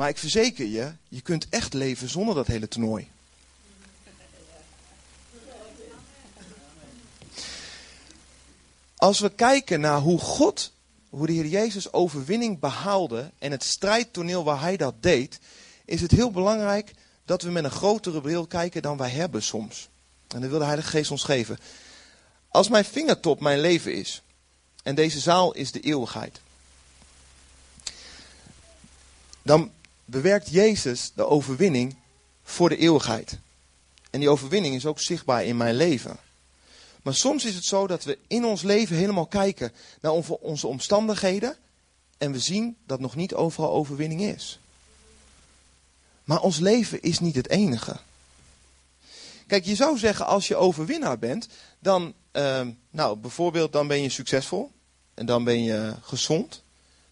Maar ik verzeker je, je kunt echt leven zonder dat hele toernooi. Als we kijken naar hoe God, hoe de Heer Jezus overwinning behaalde en het strijdtoneel waar hij dat deed, is het heel belangrijk dat we met een grotere bril kijken dan wij hebben soms. En dat wil de Heilige Geest ons geven. Als mijn vingertop mijn leven is, en deze zaal is de eeuwigheid, dan bewerkt Jezus de overwinning voor de eeuwigheid. En die overwinning is ook zichtbaar in mijn leven. Maar soms is het zo dat we in ons leven helemaal kijken naar onze omstandigheden en we zien dat nog niet overal overwinning is. Maar ons leven is niet het enige. Kijk, je zou zeggen als je overwinnaar bent, dan, uh, nou bijvoorbeeld, dan ben je succesvol. En dan ben je gezond.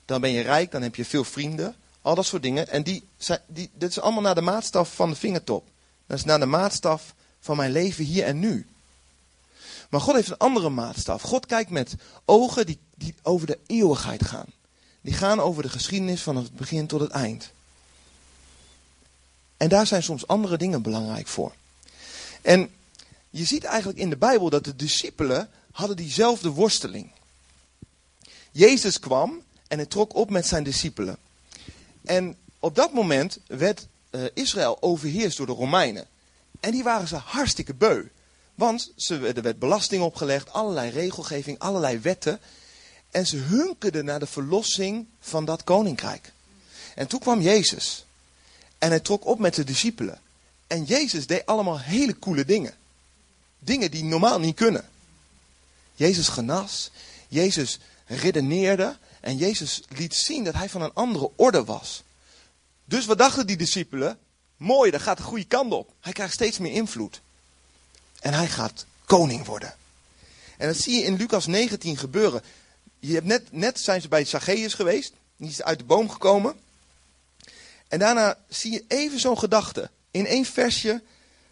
Dan ben je rijk, dan heb je veel vrienden. Al dat soort dingen. En die, die, dat is allemaal naar de maatstaf van de vingertop. Dat is naar de maatstaf van mijn leven hier en nu. Maar God heeft een andere maatstaf. God kijkt met ogen die, die over de eeuwigheid gaan. Die gaan over de geschiedenis van het begin tot het eind. En daar zijn soms andere dingen belangrijk voor. En je ziet eigenlijk in de Bijbel dat de discipelen hadden diezelfde worsteling. Jezus kwam en hij trok op met zijn discipelen. En op dat moment werd uh, Israël overheerst door de Romeinen. En die waren ze hartstikke beu. Want ze, er werd belasting opgelegd, allerlei regelgeving, allerlei wetten. En ze hunkerden naar de verlossing van dat koninkrijk. En toen kwam Jezus. En hij trok op met de discipelen. En Jezus deed allemaal hele coole dingen. Dingen die normaal niet kunnen. Jezus genas. Jezus redeneerde. En Jezus liet zien dat hij van een andere orde was. Dus wat dachten die discipelen? Mooi, dat gaat de goede kant op. Hij krijgt steeds meer invloed. En hij gaat koning worden. En dat zie je in Lucas 19 gebeuren. Je hebt net, net zijn ze bij Zacchaeus geweest. Die is uit de boom gekomen. En daarna zie je even zo'n gedachte. In één versje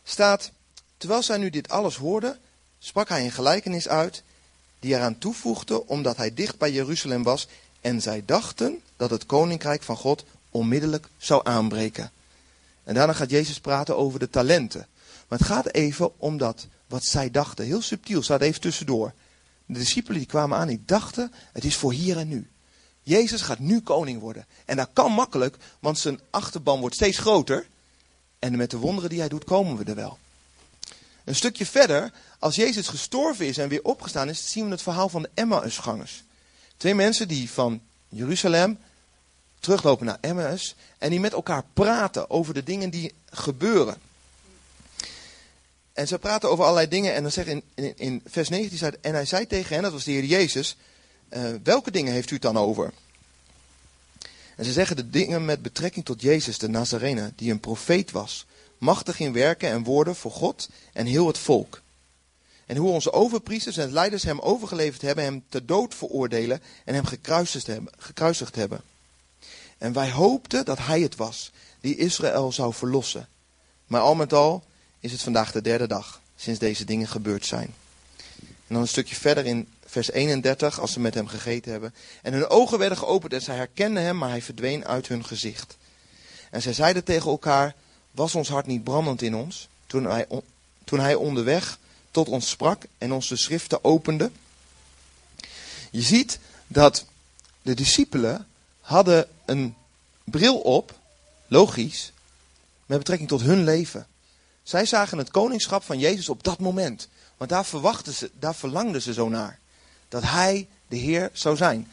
staat, terwijl zij nu dit alles hoorden, sprak hij een gelijkenis uit, die eraan toevoegde omdat hij dicht bij Jeruzalem was, en zij dachten dat het koninkrijk van God onmiddellijk zou aanbreken. En daarna gaat Jezus praten over de talenten. Maar het gaat even om dat wat zij dachten. Heel subtiel, staat even tussendoor. De discipelen die kwamen aan, die dachten, het is voor hier en nu. Jezus gaat nu koning worden. En dat kan makkelijk, want zijn achterban wordt steeds groter. En met de wonderen die hij doet, komen we er wel. Een stukje verder, als Jezus gestorven is en weer opgestaan is, zien we het verhaal van de Emmausgangers. Twee mensen die van Jeruzalem teruglopen naar Emmaus en die met elkaar praten over de dingen die gebeuren. En ze praten over allerlei dingen en dan zegt in, in, in vers 19, staat, en hij zei tegen hen, dat was de Heer Jezus, uh, welke dingen heeft u het dan over? En ze zeggen de dingen met betrekking tot Jezus de Nazarene, die een profeet was, machtig in werken en woorden voor God en heel het volk. En hoe onze overpriesters en leiders hem overgeleverd hebben, hem ter dood veroordelen en hem gekruisigd hebben. Gekruisigd hebben. En wij hoopten dat hij het was die Israël zou verlossen. Maar al met al is het vandaag de derde dag sinds deze dingen gebeurd zijn. En dan een stukje verder in vers 31, als ze met hem gegeten hebben. En hun ogen werden geopend en zij herkenden hem, maar hij verdween uit hun gezicht. En zij zeiden tegen elkaar, was ons hart niet brandend in ons, toen hij, toen hij onderweg tot ons sprak en ons de schriften opende? Je ziet dat de discipelen hadden een bril op, logisch, met betrekking tot hun leven. Zij zagen het koningschap van Jezus op dat moment. Want daar verwachten ze, daar verlangden ze zo naar. Dat hij de Heer zou zijn.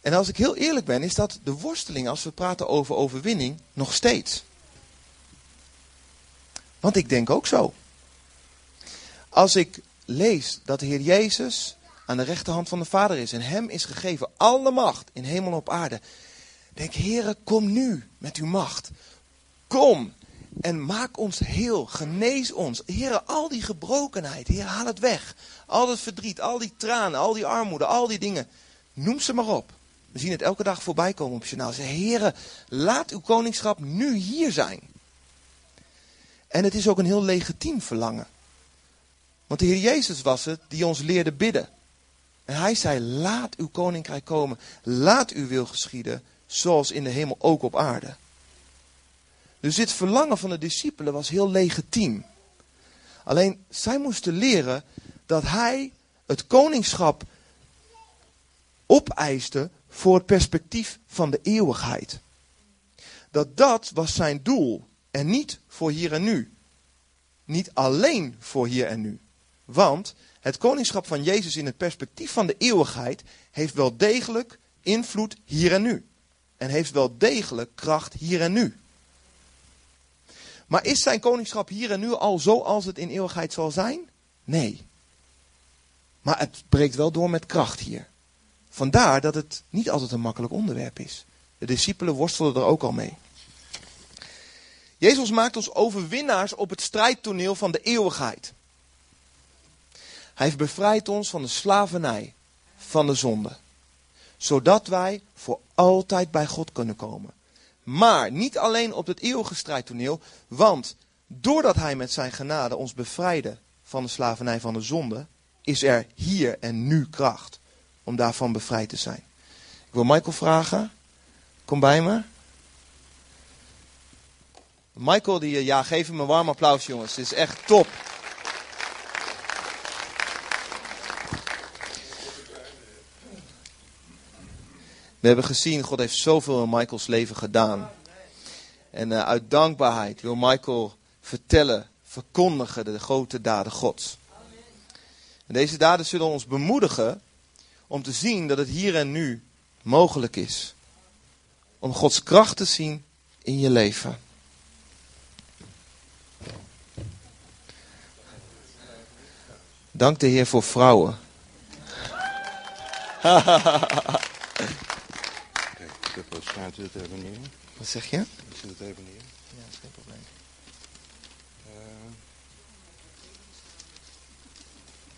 En als ik heel eerlijk ben, is dat de worsteling als we praten over overwinning nog steeds. Want ik denk ook zo. Als ik lees dat de Heer Jezus aan de rechterhand van de Vader is en hem is gegeven alle macht in hemel en op aarde. Denk, Heere, kom nu met uw macht. Kom en maak ons heel, genees ons. Heere, al die gebrokenheid, Heer, haal het weg. Al het verdriet, al die tranen, al die armoede, al die dingen. Noem ze maar op. We zien het elke dag voorbij komen op je journaal. Zeg, Heere, laat uw koningschap nu hier zijn. En het is ook een heel legitiem verlangen. Want de Heer Jezus was het die ons leerde bidden. En hij zei, laat uw koninkrijk komen. Laat uw wil geschieden, zoals in de hemel ook op aarde. Dus dit verlangen van de discipelen was heel legitiem. Alleen zij moesten leren dat hij het koningschap opeiste voor het perspectief van de eeuwigheid. Dat dat was zijn doel en niet voor hier en nu. Niet alleen voor hier en nu. Want het koningschap van Jezus in het perspectief van de eeuwigheid heeft wel degelijk invloed hier en nu. En heeft wel degelijk kracht hier en nu. Maar is zijn koningschap hier en nu al zoals het in eeuwigheid zal zijn? Nee. Maar het breekt wel door met kracht hier. Vandaar dat het niet altijd een makkelijk onderwerp is. De discipelen worstelen er ook al mee. Jezus maakt ons overwinnaars op het strijdtoneel van de eeuwigheid. Hij heeft bevrijd ons van de slavernij, van de zonde. Zodat wij voor altijd bij God kunnen komen. Maar niet alleen op het eeuwige strijdtoneel, want doordat Hij met zijn genade ons bevrijdde van de slavernij van de zonde, is er hier en nu kracht om daarvan bevrijd te zijn. Ik wil Michael vragen, kom bij me. Michael, die, ja, geef hem een warm applaus jongens, dit is echt top. We hebben gezien, God heeft zoveel in Michaels leven gedaan. En uh, uit dankbaarheid wil Michael vertellen, verkondigen de grote daden Gods. En deze daden zullen ons bemoedigen om te zien dat het hier en nu mogelijk is. Om Gods kracht te zien in je leven. Dank de Heer voor vrouwen. heb schuift het even neer. Wat zeg je? Ik zet het even neer. Ja, dat is geen probleem. Uh,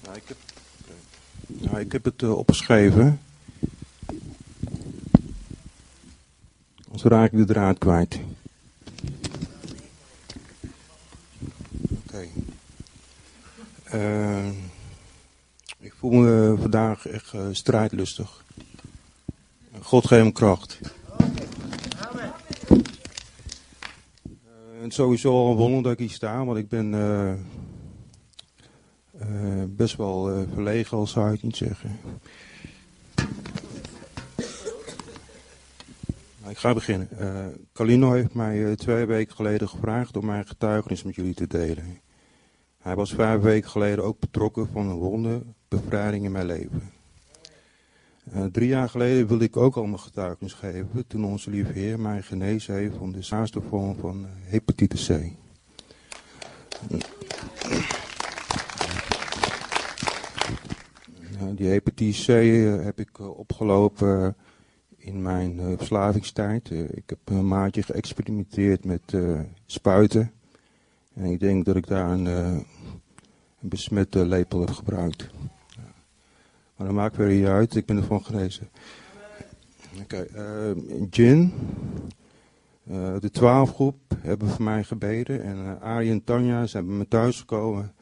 nou, ik heb, nou, ik heb het uh, opgeschreven. Anders raak ik de draad kwijt. Oké. Okay. Ik voel me vandaag echt strijdlustig. God geeft hem kracht. Uh, het is sowieso al een wonder dat ik hier sta, want ik ben uh, best wel verlegen, al zou ik niet zeggen. Nou, ik ga beginnen. Calino heeft mij twee weken geleden gevraagd om mijn getuigenis met jullie te delen. Hij was vijf weken geleden ook betrokken van een wonde bevrijding in mijn leven. Uh, drie jaar geleden wilde ik ook al mijn getuigenis geven toen onze lieve Heer mij genezen heeft van de zwaarste vorm van uh, hepatitis C. die hepatitis C uh, heb ik opgelopen in mijn verslavingstijd. ik heb een maandje geëxperimenteerd met spuiten. En ik denk dat ik daar een, een besmette lepel heb gebruikt. Maar dat maakt weer niet uit, ik ben ervan genezen. Oké, okay, uh, Jin, uh, de twaalfgroep hebben voor mij gebeden. En uh, Arie en Tanja zijn bij me thuis gekomen.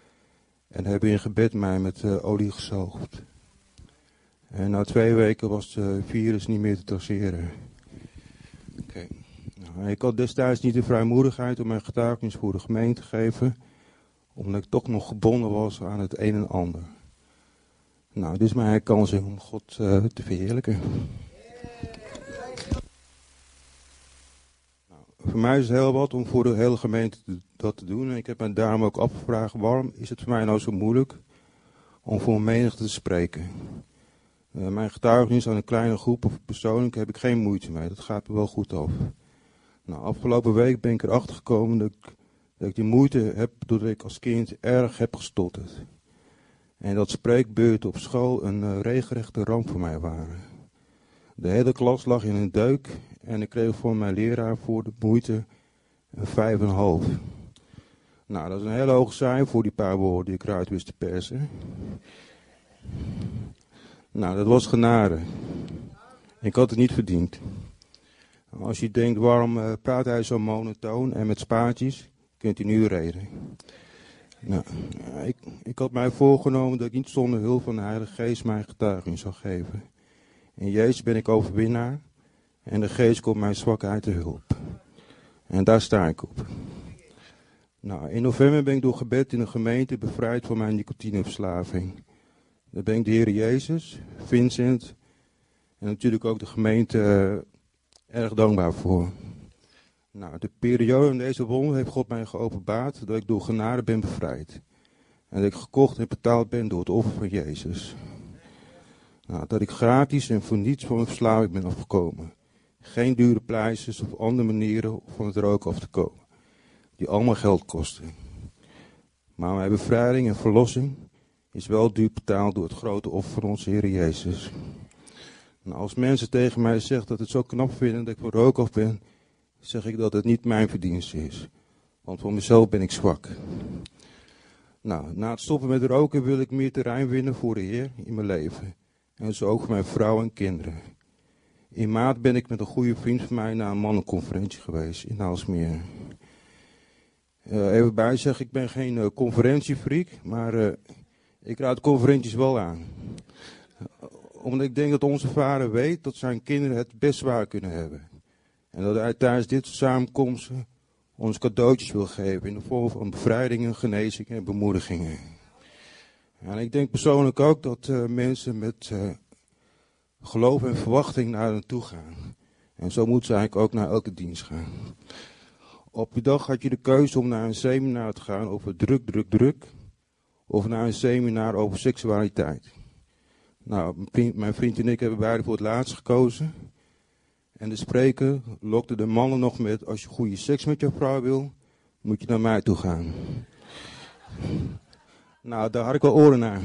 En hebben in gebed mij met olie gezoogd. En na twee weken was het virus niet meer te traceren. Oké. Ik had destijds niet de vrijmoedigheid om mijn getuigenis voor de gemeente te geven. Omdat ik toch nog gebonden was aan het een en ander. Nou, dit is mijn kans om God uh, te verheerlijken. Nou, voor mij is het heel wat om voor de hele gemeente te, dat te doen. En ik heb me daarom ook afgevraagd, waarom is het voor mij nou zo moeilijk om voor een menigte te spreken? Uh, mijn getuigenis aan een kleine groep of persoonlijk heb ik geen moeite mee. Dat gaat me wel goed af. Nou, afgelopen week ben ik erachter gekomen dat ik, die moeite heb doordat ik als kind erg heb gestotterd. En dat spreekbeurten op school een uh, regelrechte ramp voor mij waren. De hele klas lag in een deuk en ik kreeg van mijn leraar voor de moeite een vijf en een half. Nou, dat is een hele hoge cijfer voor die paar woorden die ik eruit wist te persen. Nou, dat was genade. Ik had het niet verdiend. Als je denkt, waarom uh, praat hij zo monotoon en met spaatjes, kunt u nu reden. Nou, ik, ik had mij voorgenomen dat ik niet zonder hulp van de Heilige Geest mijn getuiging zou geven. In Jezus ben ik overwinnaar en de Geest komt mijn zwakheid te hulp. En daar sta ik op. Nou, in november ben ik door gebed in een gemeente bevrijd van mijn nicotineverslaving. Daar ben ik de Heer Jezus, Vincent en natuurlijk ook de gemeente eh, erg dankbaar voor. Nou, de periode in deze wonder heeft God mij geopenbaard dat ik door genade ben bevrijd. En dat ik gekocht en betaald ben door het offer van Jezus. Nou, dat ik gratis en voor niets van mijn verslaving ben afgekomen. Geen dure pleisters of andere manieren om van het roken af te komen. Die allemaal geld kosten. Maar mijn bevrijding en verlossing is wel duur betaald door het grote offer van onze Heer Jezus. Nou, als mensen tegen mij zeggen dat het zo knap vinden dat ik van rook ben, zeg ik dat het niet mijn verdienste is. Want voor mezelf ben ik zwak. Nou, na het stoppen met roken wil ik meer terrein winnen voor de Heer in mijn leven. En zo ook voor mijn vrouw en kinderen. In maart ben ik met een goede vriend van mij naar een mannenconferentie geweest in Aalsmeer. Uh, even bij zeg, ik ben geen uh, conferentiefreak, maar uh, ik raad conferenties wel aan. Omdat ik denk dat onze vader weet dat zijn kinderen het best zwaar kunnen hebben. En dat hij tijdens dit samenkomsten ons cadeautjes wil geven in de vorm van bevrijdingen, genezingen en bemoedigingen. En ik denk persoonlijk ook dat uh, mensen met uh, geloof en verwachting naar hen toe gaan. En zo moet ze eigenlijk ook naar elke dienst gaan. Op die dag had je de keuze om naar een seminar te gaan over druk, druk, druk. Of naar een seminar over seksualiteit. Nou, mijn vriend, en ik hebben beide voor het laatst gekozen. En de spreker lokte de mannen nog met: Als je goede seks met je vrouw wil, moet je naar mij toe gaan. Nou, daar had ik wel oren naar.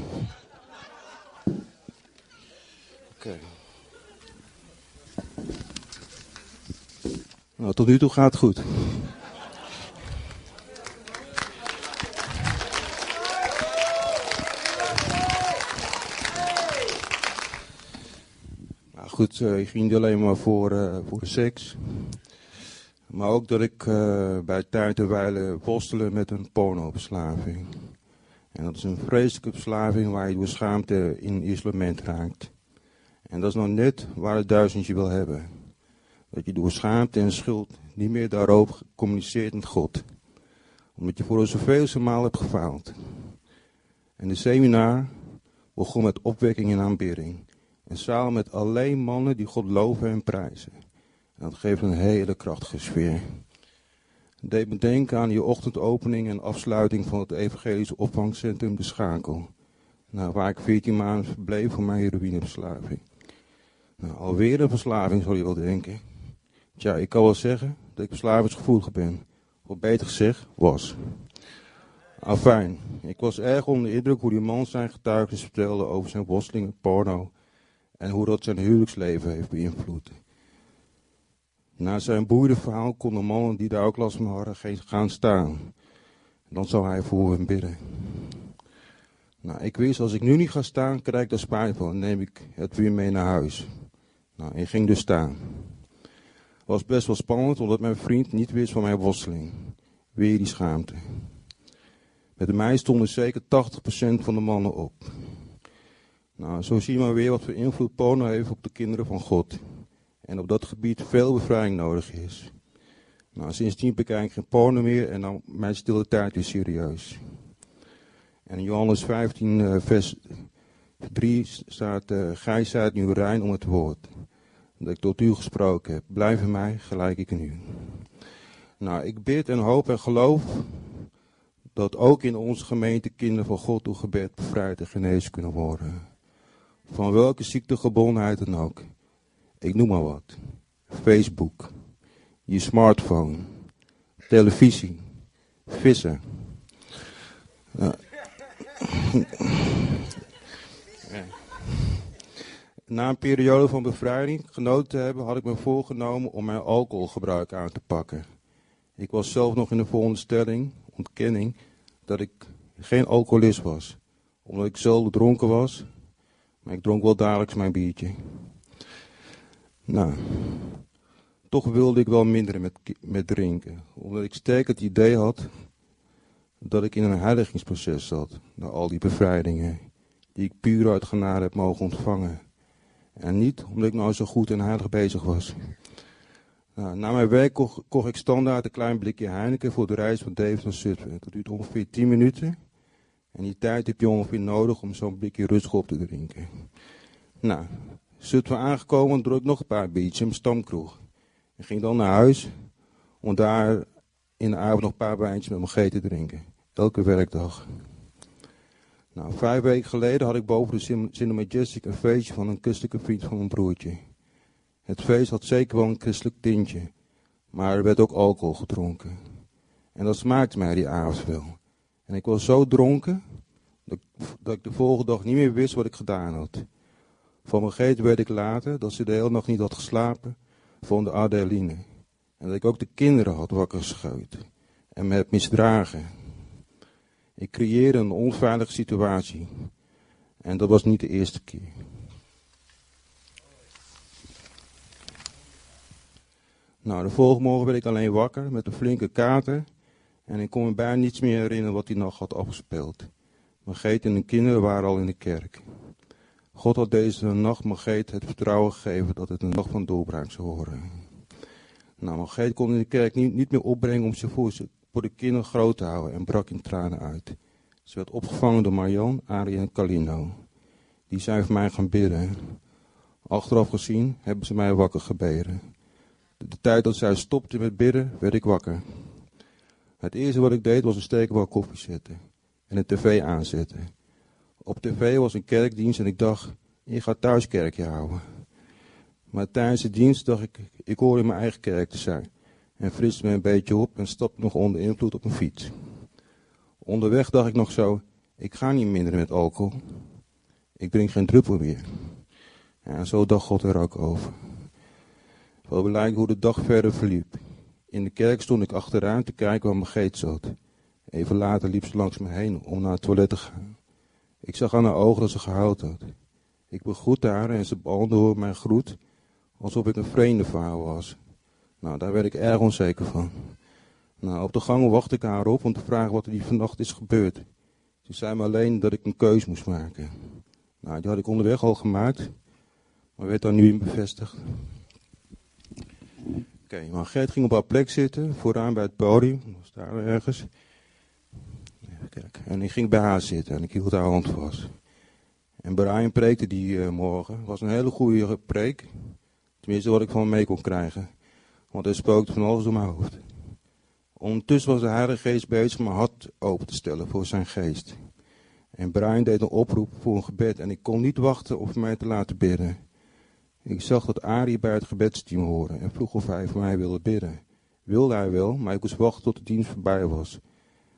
Oké. Nou, tot nu toe gaat het goed. Goed, uh, ik ging niet alleen maar voor, uh, voor seks. Maar ook dat ik uh, bij tijd en wijle worstelen met een pornoverslaving. En dat is een vreselijke verslaving waar je door schaamte in isolement raakt. En dat is nou net waar het duizendje wil hebben. Dat je door schaamte en schuld niet meer daarover communiceert met God. Omdat je voor een zoveelste maal hebt gefaald. En de seminar begon met opwekking en aanbidding. En samen met alleen mannen die God loven en prijzen. En dat geeft een hele krachtige sfeer deed me denken aan je ochtendopening en afsluiting van het Evangelisch Opvangcentrum De Schakel. Nou, waar ik 14 maanden verbleef voor mijn heroïneverslaving. Nou, alweer een verslaving, zal je wel denken. Tja, ik kan wel zeggen dat ik verslavingsgevoelig ben. Of beter gezegd, was. Afijn, ik was erg onder de indruk hoe die man zijn getuigenis vertelde over zijn worstelingen, porno. En hoe dat zijn huwelijksleven heeft beïnvloed. Na zijn boeiende verhaal konden mannen die daar ook last van hadden gaan staan. Dan zou hij voor hen bidden. Nou, ik wist, als ik nu niet ga staan, krijg ik daar spijt van. Dan neem ik het weer mee naar huis. Nou, ik ging dus staan. Was best wel spannend, omdat mijn vriend niet wist van mijn worsteling. Weer die schaamte. Met mij stonden zeker 80% van de mannen op. Nou, zo zie je maar weer wat voor invloed porno heeft op de kinderen van God. En op dat gebied veel bevrijding nodig is. Nou, sindsdien bekijk ik geen porno meer en dan mijn stille tijd weer serieus. En in Johannes 15, uh, vers 3 staat: uh, Gij zijt nu rein om het woord. Dat ik tot u gesproken heb. Blijf in mij, gelijk ik in u. Nou, ik bid en hoop en geloof dat ook in onze gemeente kinderen van God door gebed bevrijd en genezen kunnen worden. Van welke ziektegebondenheid dan ook. Ik noem maar wat. Facebook, je smartphone, televisie, vissen. Na een periode van bevrijding genoten te hebben, had ik me voorgenomen om mijn alcoholgebruik aan te pakken. Ik was zelf nog in de veronderstelling, ontkenning, dat ik geen alcoholist was. Omdat ik zelf dronken was, maar ik dronk wel dagelijks mijn biertje. Nou, toch wilde ik wel minderen met, met drinken. Omdat ik sterk het idee had dat ik in een heiligingsproces zat. Na al die bevrijdingen die ik puur uit genade heb mogen ontvangen. En niet omdat ik nou zo goed en heilig bezig was. Nou, na mijn werk kocht, kocht ik standaard een klein blikje Heineken voor de reis van Deventer naar Zutphen. Dat duurt ongeveer 10 minuten. En die tijd heb je ongeveer nodig om zo'n blikje rustig op te drinken. Nou, Zutphen aangekomen, dronk ik nog een paar biertjes in stamkroeg. En ging dan naar huis om daar in de avond nog een paar wijntjes met mijn G te drinken. Elke werkdag. Nou, vijf weken geleden had ik boven de Cinema Majestic een feestje van een christelijke vriend van mijn broertje. Het feest had zeker wel een christelijk tintje, maar er werd ook alcohol gedronken. En dat smaakte mij die avond wel. En ik was zo dronken dat ik, de volgende dag niet meer wist wat ik gedaan had. Van mijn geet werd ik later dat ze de hele nacht niet had geslapen van de Adeline. En dat ik ook de kinderen had wakker geschoten en me heb misdragen. Ik creëerde een onveilige situatie. En dat was niet de eerste keer. Nou, de volgende morgen werd ik alleen wakker met een flinke kater. En ik kon me bijna niets meer herinneren wat die nacht had afgespeeld. Mijn geet en de kinderen waren al in de kerk. God had deze nacht mijn geet het vertrouwen gegeven dat het een nacht van doorbraak zou worden. Nou, mijn geet kon in de kerk niet, niet meer opbrengen om ze voor, voor de kinderen groot te houden en brak in tranen uit. Ze werd opgevangen door Marion, Arie en Calino. Die zijn voor mij gaan bidden. Achteraf gezien hebben ze mij wakker gebeden. De, tijd dat zij stopte met bidden, werd ik wakker. Het eerste wat ik deed was een stekenbal koffie zetten en een tv aanzetten. Op tv was een kerkdienst en ik dacht, ik ga thuis kerkje houden. Maar tijdens de dienst dacht ik, ik hoor in mijn eigen kerk te zijn. En friste me een beetje op en stapte nog onder invloed op een fiets. Onderweg dacht ik nog zo, ik ga niet minderen met alcohol. Ik drink geen druppel meer. En zo dacht God er ook over. Wel belangrijk hoe de dag verder verliep. In de kerk stond ik achteraan te kijken waar mijn geet zat. Even later liep ze langs me heen om naar het toilet te gaan. Ik zag aan haar ogen dat ze gehuild had. Ik begroette haar en ze beantwoordde mijn groet alsof ik een vreemde vrouw was. Nou, daar werd ik erg onzeker van. Nou, op de gang wachtte ik haar op om te vragen wat er die vannacht is gebeurd. Ze zei me alleen dat ik een keus moest maken. Nou, die had ik onderweg al gemaakt, maar werd daar nu in bevestigd. Oké, okay, maar Gert ging op haar plek zitten, vooraan bij het podium, was daar ergens. Even kijken. En ik ging bij haar zitten en ik hield haar hand vast. En Brian preekte die uh, morgen. Het was een hele goede preek. Tenminste, wat ik van mee kon krijgen. Want hij spookte van alles door mijn hoofd. Ondertussen was de Heilige Geest bezig mijn hart open te stellen voor zijn geest. En Brian deed een oproep voor een gebed en ik kon niet wachten om mij te laten bidden. Ik zag dat Arie bij het gebedsteam hoorde en vroeg of hij voor mij wilde bidden. Wilde hij wel, maar ik moest wachten tot de dienst voorbij was.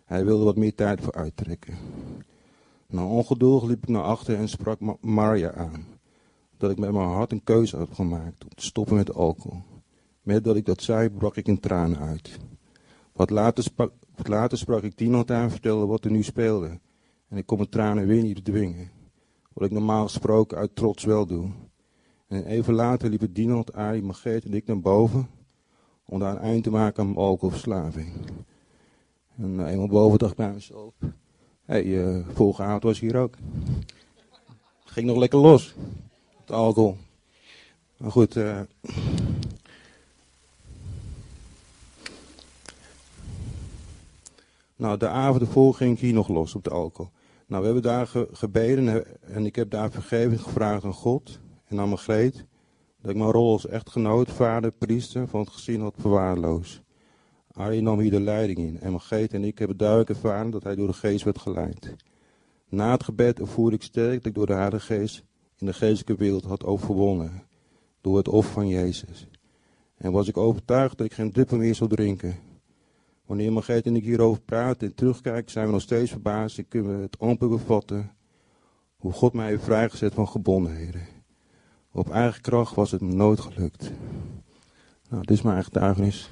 Hij wilde wat meer tijd voor uittrekken. Na ongeduldig liep ik naar achter en sprak Maria aan. Dat ik met mijn hart een keuze had gemaakt om te stoppen met alcohol. Met dat ik dat zei, brak ik in tranen uit. Wat later, wat later sprak ik Tino en vertelde wat er nu speelde. En ik kon mijn tranen weer niet dwingen. Wat ik normaal gesproken uit trots wel doe. En even later liepen Dinald, Arie, Margreet en ik naar boven. Om daar een eind te maken aan mijn alcoholverslaving. En uh, eenmaal boven dacht ik bij mezelf. Hé, hey, uh, vorige avond was hier ook. Het ging nog lekker los. Het alcohol. Maar goed, uh, Nou, de avond ervoor ging ik hier nog los op de alcohol. Nou, we hebben daar gebeden en ik heb daar vergeving gevraagd aan God en aan Margreet. Dat ik mijn rol als echtgenoot, vader, priester van het gezin had verwaarloosd. Arie nam hier de leiding in en Margreet en ik hebben duidelijk ervaren dat hij door de geest werd geleid. Na het gebed ervoerde ik sterk dat ik door de Heilige Geest in de geestelijke wereld had overwonnen. Door het offer van Jezus. En was ik overtuigd dat ik geen druppel meer zou drinken. Wanneer Margreet en ik hierover praten en terugkijken, zijn we nog steeds verbaasd en kunnen we het amper bevatten hoe God mij heeft vrijgezet van gebondenheden. Op eigen kracht was het me nooit gelukt. Nou, dit is mijn eigen getuigenis.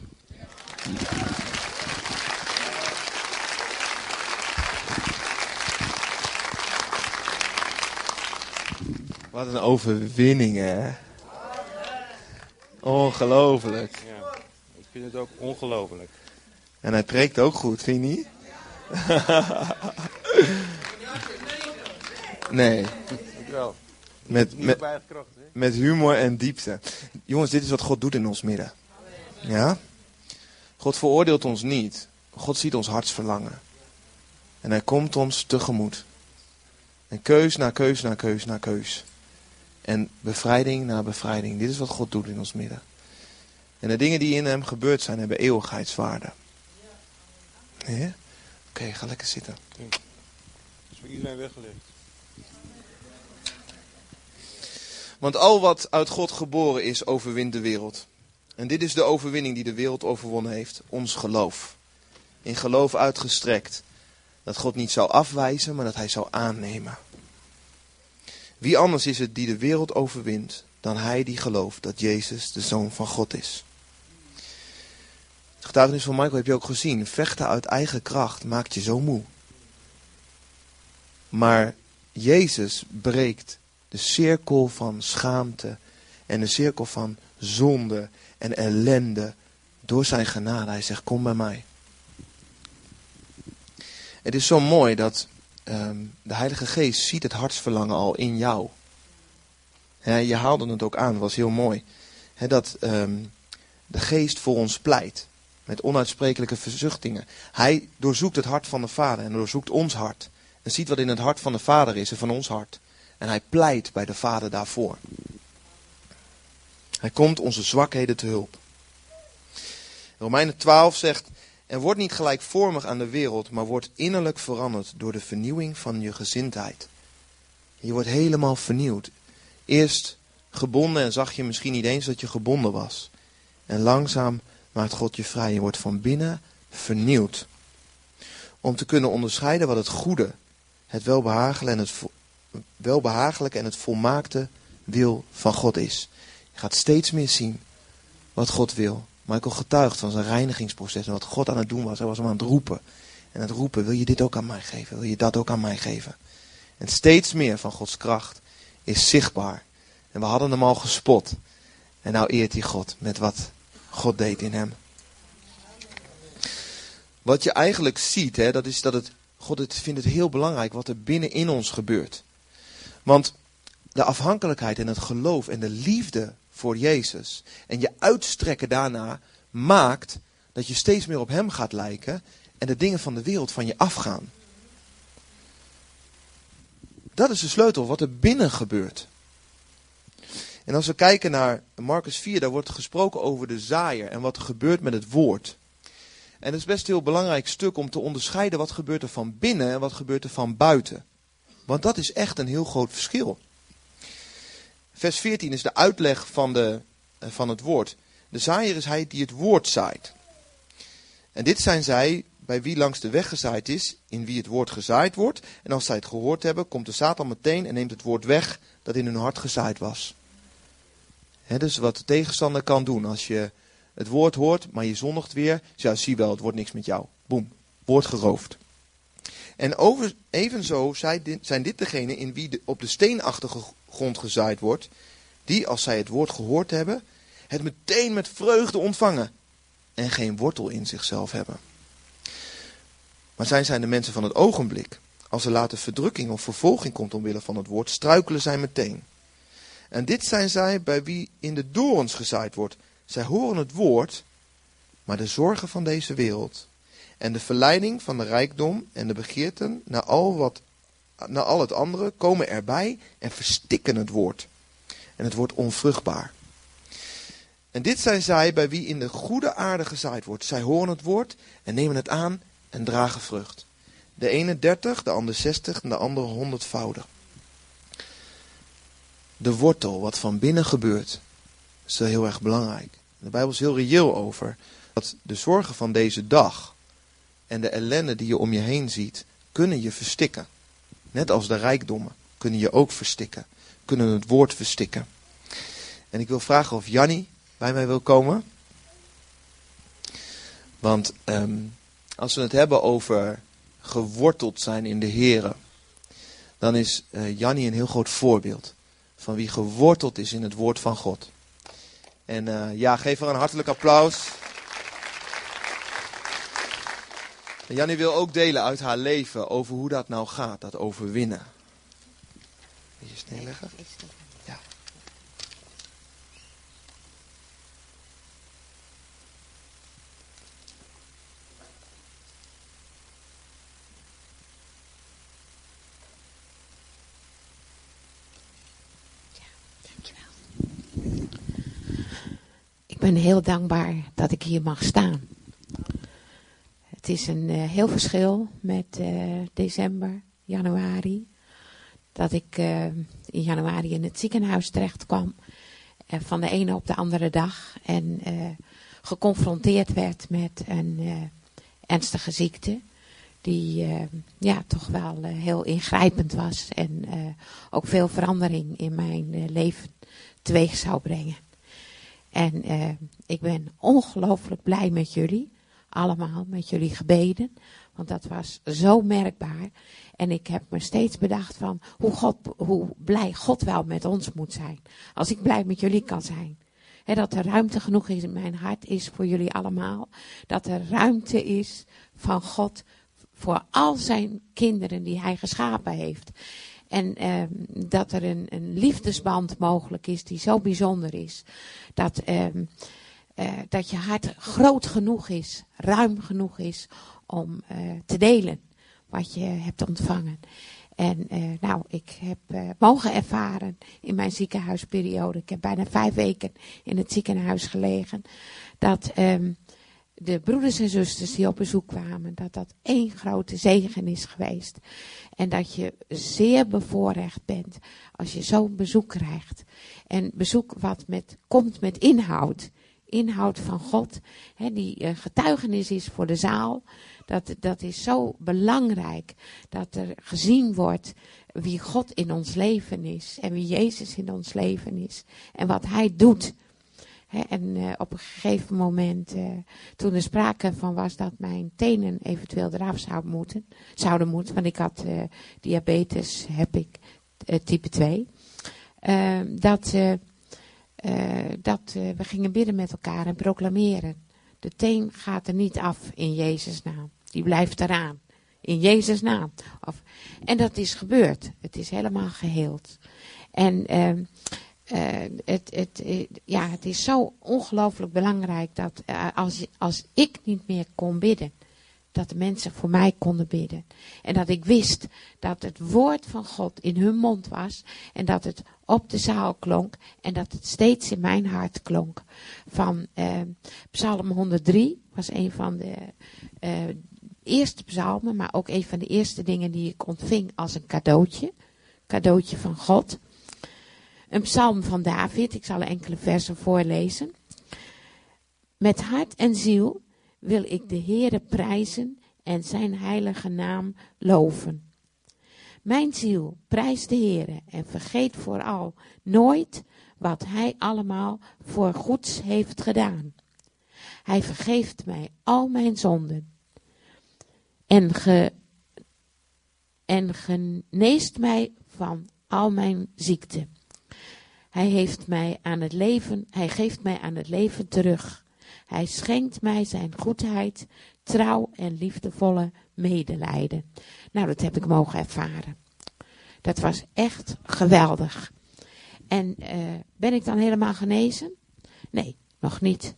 Wat een overwinning, hè? Ongelooflijk. Ja, ik vind het ook ongelooflijk. En hij preekt ook goed, vind je niet? nee. Ik wel. Met, met, met humor en diepte. Jongens, dit is wat God doet in ons midden. Ja? God veroordeelt ons niet. God ziet ons hartsverlangen. En hij komt ons tegemoet. En keus na keus na keus na keus. En bevrijding na bevrijding. Dit is wat God doet in ons midden. En de dingen die in hem gebeurd zijn, hebben eeuwigheidswaarde. Ja? Oké, ga lekker zitten. Is voor iedereen weggelegd. Want al wat uit God geboren is, overwint de wereld. En dit is de overwinning die de wereld overwonnen heeft: ons geloof. In geloof uitgestrekt. Dat God niet zou afwijzen, maar dat hij zou aannemen. Wie anders is het die de wereld overwint dan hij die gelooft dat Jezus de Zoon van God is? Het getuigenis van Michael heb je ook gezien. Vechten uit eigen kracht maakt je zo moe. Maar Jezus breekt de cirkel van schaamte en de cirkel van zonde en ellende door zijn genade. Hij zegt, kom bij mij. Het is zo mooi dat um, de Heilige Geest ziet het hartsverlangen al in jou. Je haalde het ook aan, was heel mooi. Dat um, de Geest voor ons pleit. Met onuitsprekelijke verzuchtingen. Hij doorzoekt het hart van de Vader en doorzoekt ons hart. En ziet wat in het hart van de Vader is en van ons hart. En hij pleit bij de Vader daarvoor. Hij komt onze zwakheden te hulp. Romeinen 12 zegt: En word niet gelijkvormig aan de wereld, maar word innerlijk veranderd door de vernieuwing van je gezindheid. Je wordt helemaal vernieuwd. Eerst gebonden en zag je misschien niet eens dat je gebonden was. En langzaam maakt God je vrij. Je wordt van binnen vernieuwd. Om te kunnen onderscheiden wat het goede, het welbehagelijke en het, welbehagelijke en het volmaakte wil van God is. Je gaat steeds meer zien wat God wil. Michael getuigt van zijn reinigingsproces en wat God aan het doen was. Hij was hem aan het roepen. En het roepen, wil je dit ook aan mij geven? Wil je dat ook aan mij geven? En steeds meer van Gods kracht is zichtbaar. En we hadden hem al gespot. En nou eert hij God met wat God deed in hem. Wat je eigenlijk ziet, hè, dat is dat het, God het vindt het heel belangrijk wat er binnenin ons gebeurt. Want de afhankelijkheid en het geloof en de liefde voor Jezus en je uitstrekken daarna maakt dat je steeds meer op Hem gaat lijken en de dingen van de wereld van je afgaan. Dat is de sleutel wat er binnen gebeurt. En als we kijken naar Marcus 4, daar wordt gesproken over de zaaier en wat er gebeurt met het woord. En het is best een heel belangrijk stuk om te onderscheiden wat gebeurt er van binnen en wat gebeurt er van buiten. Want dat is echt een heel groot verschil. Vers 14 is de uitleg van, de, eh, van het woord. De zaaier is hij die het woord zaait. En dit zijn zij bij wie langs de weg gezaaid is, in wie het woord gezaaid wordt. En als zij het gehoord hebben, komt de Satan meteen en neemt het woord weg dat in hun hart gezaaid was. He, dus wat de tegenstander kan doen als je het woord hoort, maar je zondigt weer. Ja, zie wel, het wordt niks met jou. Boem, woord geroofd. En over, evenzo zijn dit degenen in wie op de steenachtige grond gezaaid wordt, die als zij het woord gehoord hebben, het meteen met vreugde ontvangen en geen wortel in zichzelf hebben. Maar zij zijn de mensen van het ogenblik. Als er later verdrukking of vervolging komt omwille van het woord, struikelen zij meteen. En dit zijn zij bij wie in de dorens gezaaid wordt. Zij horen het woord, maar de zorgen van deze wereld en de verleiding van de rijkdom en de begeerten naar al, wat, naar al het andere komen erbij en verstikken het woord. En het wordt onvruchtbaar. En dit zijn zij bij wie in de goede aarde gezaaid wordt. Zij horen het woord en nemen het aan en dragen vrucht. De ene dertig, de ander zestig en de andere honderdvoudig. De wortel, wat van binnen gebeurt, is heel erg belangrijk. De Bijbel is heel reëel over dat de zorgen van deze dag en de ellende die je om je heen ziet, kunnen je verstikken. Net als de rijkdommen kunnen je ook verstikken, kunnen het woord verstikken. En ik wil vragen of Jannie bij mij wil komen. Want um, als we het hebben over geworteld zijn in de Here, dan is uh, Jannie een heel groot voorbeeld van wie geworteld is in het woord van God. En uh, ja, geef haar een hartelijk applaus. En Jannie wil ook delen uit haar leven over hoe dat nou gaat, dat overwinnen. Wil je snel leggen? Ja. Ik ben heel dankbaar dat ik hier mag staan. Het is een uh, heel verschil met uh, december, januari. Dat ik uh, in januari in het ziekenhuis terecht kwam. van de ene op de andere dag. En geconfronteerd werd met een ernstige ziekte. Die ja, toch wel heel ingrijpend was. En ook veel verandering in mijn leven teweeg zou brengen. En ik ben ongelooflijk blij met jullie. Allemaal met jullie gebeden. Want dat was zo merkbaar. En ik heb me steeds bedacht van hoe, God, hoe blij God wel met ons moet zijn. Als ik blij met jullie kan zijn. He, dat er ruimte genoeg in mijn hart is voor jullie allemaal. Dat er ruimte is van God voor al zijn kinderen die hij geschapen heeft. En ehm, dat er een, een, liefdesband mogelijk is die zo bijzonder is. Dat, ehm, eh, dat je hart groot genoeg is, ruim genoeg is om eh, te delen wat je hebt ontvangen. En uh, nou, ik heb mogen ervaren in mijn ziekenhuisperiode. Ik heb bijna vijf weken in het ziekenhuis gelegen. Dat um, de broeders en zusters die op bezoek kwamen, dat dat één grote zegen is geweest. En dat je zeer bevoorrecht bent als je zo'n bezoek krijgt. En bezoek wat met, komt met inhoud. Inhoud van God. Hè, die uh, getuigenis is voor de zaal. Dat, dat is zo belangrijk. Dat er gezien wordt wie God in ons leven is. En wie Jezus in ons leven is. En wat Hij doet en uh, op een gegeven moment, uh, toen er sprake van was dat mijn tenen eventueel eraf zouden moeten, zouden moeten want ik had diabetes, heb ik type 2, ehm, dat, dat we gingen bidden met elkaar en proclameren. De teen gaat er niet af in Jezus' naam. Die blijft eraan. In Jezus' naam. Of, en dat is gebeurd. Het is helemaal geheeld. En ehm, uh, het, het, eh, ja, het is zo ongelooflijk belangrijk dat als, als ik niet meer kon bidden, dat de mensen voor mij konden bidden. En dat ik wist dat het woord van God in hun mond was en dat het op de zaal klonk en dat het steeds in mijn hart klonk. Van uh, Psalm 103 was een van de eerste psalmen, maar ook een van de eerste dingen die ik ontving als een cadeautje. Cadeautje van God. Een psalm van David, ik zal enkele versen voorlezen. Met hart en ziel wil ik de Heere prijzen en zijn heilige naam loven. Mijn ziel prijst de Heere en vergeet vooral nooit wat hij allemaal voor goeds heeft gedaan. Hij vergeeft mij al mijn zonden en, en geneest mij van al mijn ziekten. Hij heeft mij aan het leven, hij geeft mij aan het leven terug. Hij schenkt mij zijn goedheid, trouw en liefdevolle medelijden. Nou, dat heb ik mogen ervaren. Dat was echt geweldig. En uh, ben ik dan helemaal genezen? Nee, nog niet.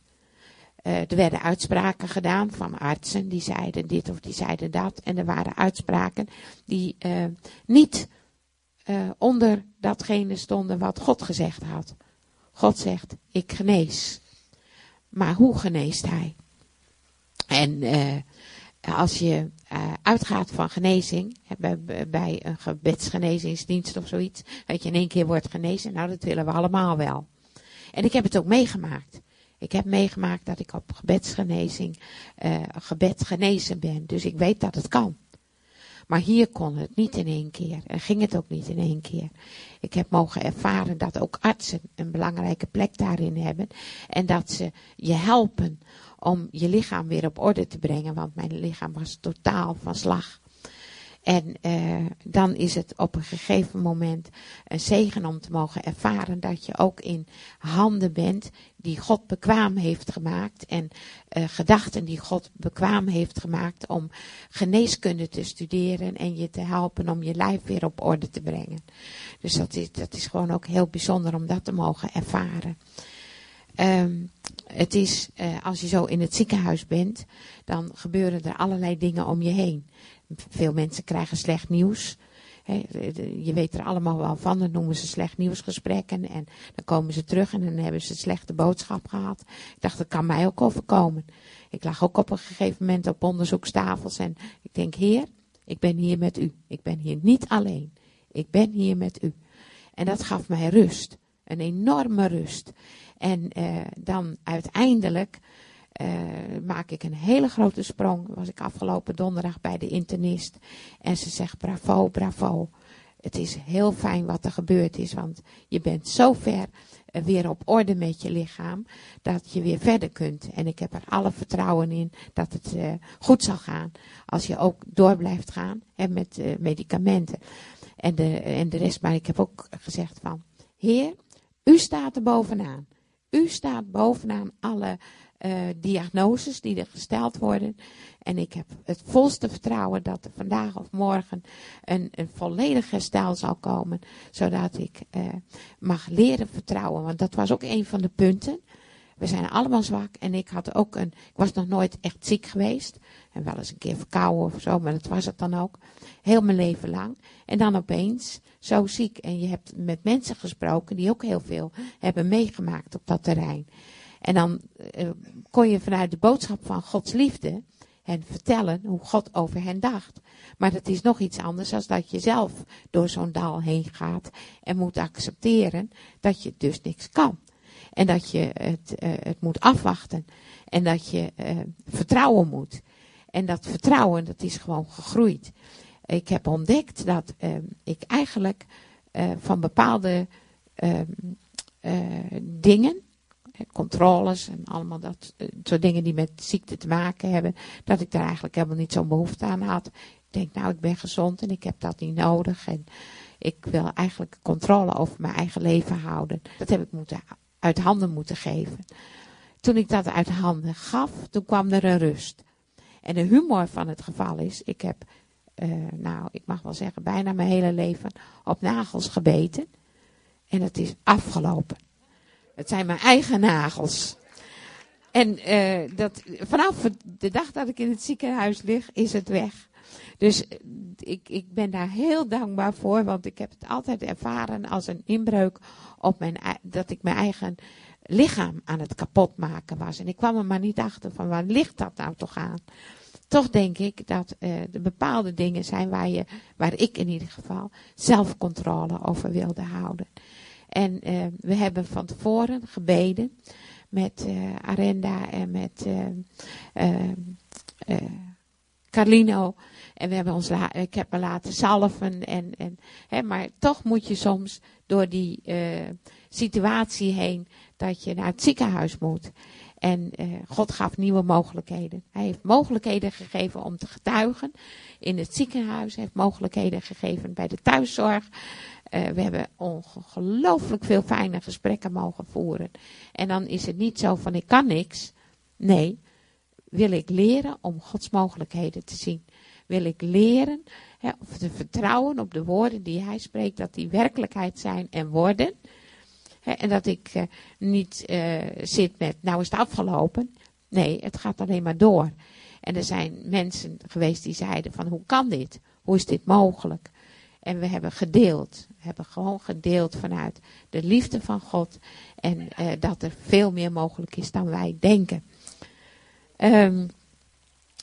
Uh, er werden uitspraken gedaan van artsen die zeiden dit of die zeiden dat. En er waren uitspraken die uh, niet onder datgene stonden wat God gezegd had. God zegt, ik genees. Maar hoe geneest hij? En uh, als je uh, uitgaat van genezing, bij, bij een gebedsgenezingsdienst of zoiets, dat je in één keer wordt genezen, nou dat willen we allemaal wel. En ik heb het ook meegemaakt. Ik heb meegemaakt dat ik op gebedsgenezing, uh, gebed genezen ben. Dus ik weet dat het kan. Maar hier kon het niet in één keer. En ging het ook niet in één keer. Ik heb mogen ervaren dat ook artsen een belangrijke plek daarin hebben. En dat ze je helpen om je lichaam weer op orde te brengen. Want mijn lichaam was totaal van slag. En uh, dan is het op een gegeven moment een zegen om te mogen ervaren dat je ook in handen bent die God bekwaam heeft gemaakt. En uh, gedachten die God bekwaam heeft gemaakt om geneeskunde te studeren en je te helpen om je lijf weer op orde te brengen. Dus dat is, dat is gewoon ook heel bijzonder om dat te mogen ervaren. Um, het is, uh, als je zo in het ziekenhuis bent, dan gebeuren er allerlei dingen om je heen. Veel mensen krijgen slecht nieuws. je weet er allemaal wel van, dat noemen ze slecht nieuwsgesprekken. En dan komen ze terug en dan hebben ze een slechte boodschap gehad. Ik dacht, dat kan mij ook overkomen. Ik lag ook op een gegeven moment op onderzoekstafels en ik denk, heer, ik ben hier met u. Ik ben hier niet alleen. Ik ben hier met u. En dat gaf mij rust. Een enorme rust. En uh, dan uiteindelijk maak ik een hele grote sprong. Was ik afgelopen donderdag bij de internist. En ze zegt bravo, bravo. Het is heel fijn wat er gebeurd is. Want je bent zo ver uh, weer op orde met je lichaam. Dat je weer verder kunt. En ik heb er alle vertrouwen in dat het uh, goed zal gaan. Als je ook door blijft gaan hè, met medicamenten. En de, en de rest. Maar ik heb ook gezegd van. Heer, u staat er bovenaan. U staat bovenaan alle uh, diagnoses die er gesteld worden. En ik heb het volste vertrouwen dat er vandaag of morgen een, een volledig herstel zal komen. Zodat ik uh, mag leren vertrouwen. Want dat was ook een van de punten. We zijn allemaal zwak. En ik had ook een. Ik was nog nooit echt ziek geweest. En wel eens een keer verkouden of zo, maar dat was het dan ook. Heel mijn leven lang. En dan opeens zo ziek. En je hebt met mensen gesproken die ook heel veel hebben meegemaakt op dat terrein. En dan uh, kon je vanuit de boodschap van Gods liefde hen vertellen hoe God over hen dacht. Maar dat is nog iets anders dan dat je zelf door zo'n dal heen gaat en moet accepteren dat je dus niks kan. En dat je het, uh, het moet afwachten. En dat je uh, vertrouwen moet. En dat vertrouwen, dat is gewoon gegroeid. Ik heb ontdekt dat ik eigenlijk van bepaalde dingen controles en allemaal dat eh, soort dingen die met ziekte te maken hebben, dat ik daar eigenlijk helemaal niet zo'n behoefte aan had. Ik denk, nou, ik ben gezond en ik heb dat niet nodig en ik wil eigenlijk controle over mijn eigen leven houden. Dat heb ik moeten, uit handen moeten geven. Toen ik dat uit handen gaf, toen kwam er een rust. En de humor van het geval is, ik heb, uh, nou, ik mag wel zeggen, bijna mijn hele leven op nagels gebeten. En het is afgelopen. Het zijn mijn eigen nagels. En uh, dat, vanaf de dag dat ik in het ziekenhuis lig, is het weg. Dus eh, ik, ik ben daar heel dankbaar voor, want ik heb het altijd ervaren als een inbreuk op mijn, dat ik mijn eigen lichaam aan het kapotmaken was. En ik kwam er maar niet achter van waar ligt dat nou toch aan? Toch denk ik dat uh, er bepaalde dingen zijn waar, je, waar ik in ieder geval zelfcontrole over wilde houden. En uh, we hebben van tevoren gebeden met uh, Arenda en met uh, Carlino. En we hebben ons ik heb me laten salven. En, en, hè, maar toch moet je soms door die situatie heen dat je naar het ziekenhuis moet. En God gaf nieuwe mogelijkheden. Hij heeft mogelijkheden gegeven om te getuigen in het ziekenhuis. Hij heeft mogelijkheden gegeven bij de thuiszorg. Uh, we hebben ongelooflijk veel fijne gesprekken mogen voeren. En dan is het niet zo van ik kan niks. Nee, wil ik leren om Gods mogelijkheden te zien. Wil ik leren hè, of te vertrouwen op de woorden die hij spreekt, dat die werkelijkheid zijn en worden. Hè, en dat ik uh, niet uh, zit met, nou is het afgelopen. Nee, het gaat alleen maar door. En er zijn mensen geweest die zeiden van hoe kan dit? Hoe is dit mogelijk? En we hebben gedeeld. Hebben gewoon gedeeld vanuit de liefde van God. En uh, dat er veel meer mogelijk is dan wij denken. Um,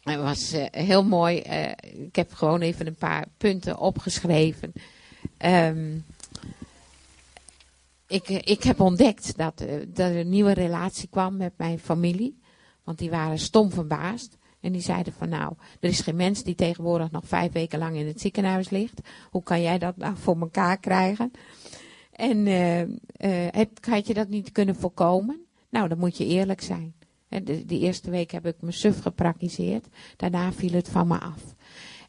het was uh, heel mooi. Uh, ik heb gewoon even een paar punten opgeschreven. Um, ik, ik heb ontdekt dat, dat er een nieuwe relatie kwam met mijn familie. Want die waren stom verbaasd. En die zeiden van nou, er is geen mens die tegenwoordig nog vijf weken lang in het ziekenhuis ligt. Hoe kan jij dat nou voor elkaar krijgen? En uh, had je dat niet kunnen voorkomen? Nou, dan moet je eerlijk zijn. De, eerste week heb ik me suf gepraktiseerd. Daarna viel het van me af.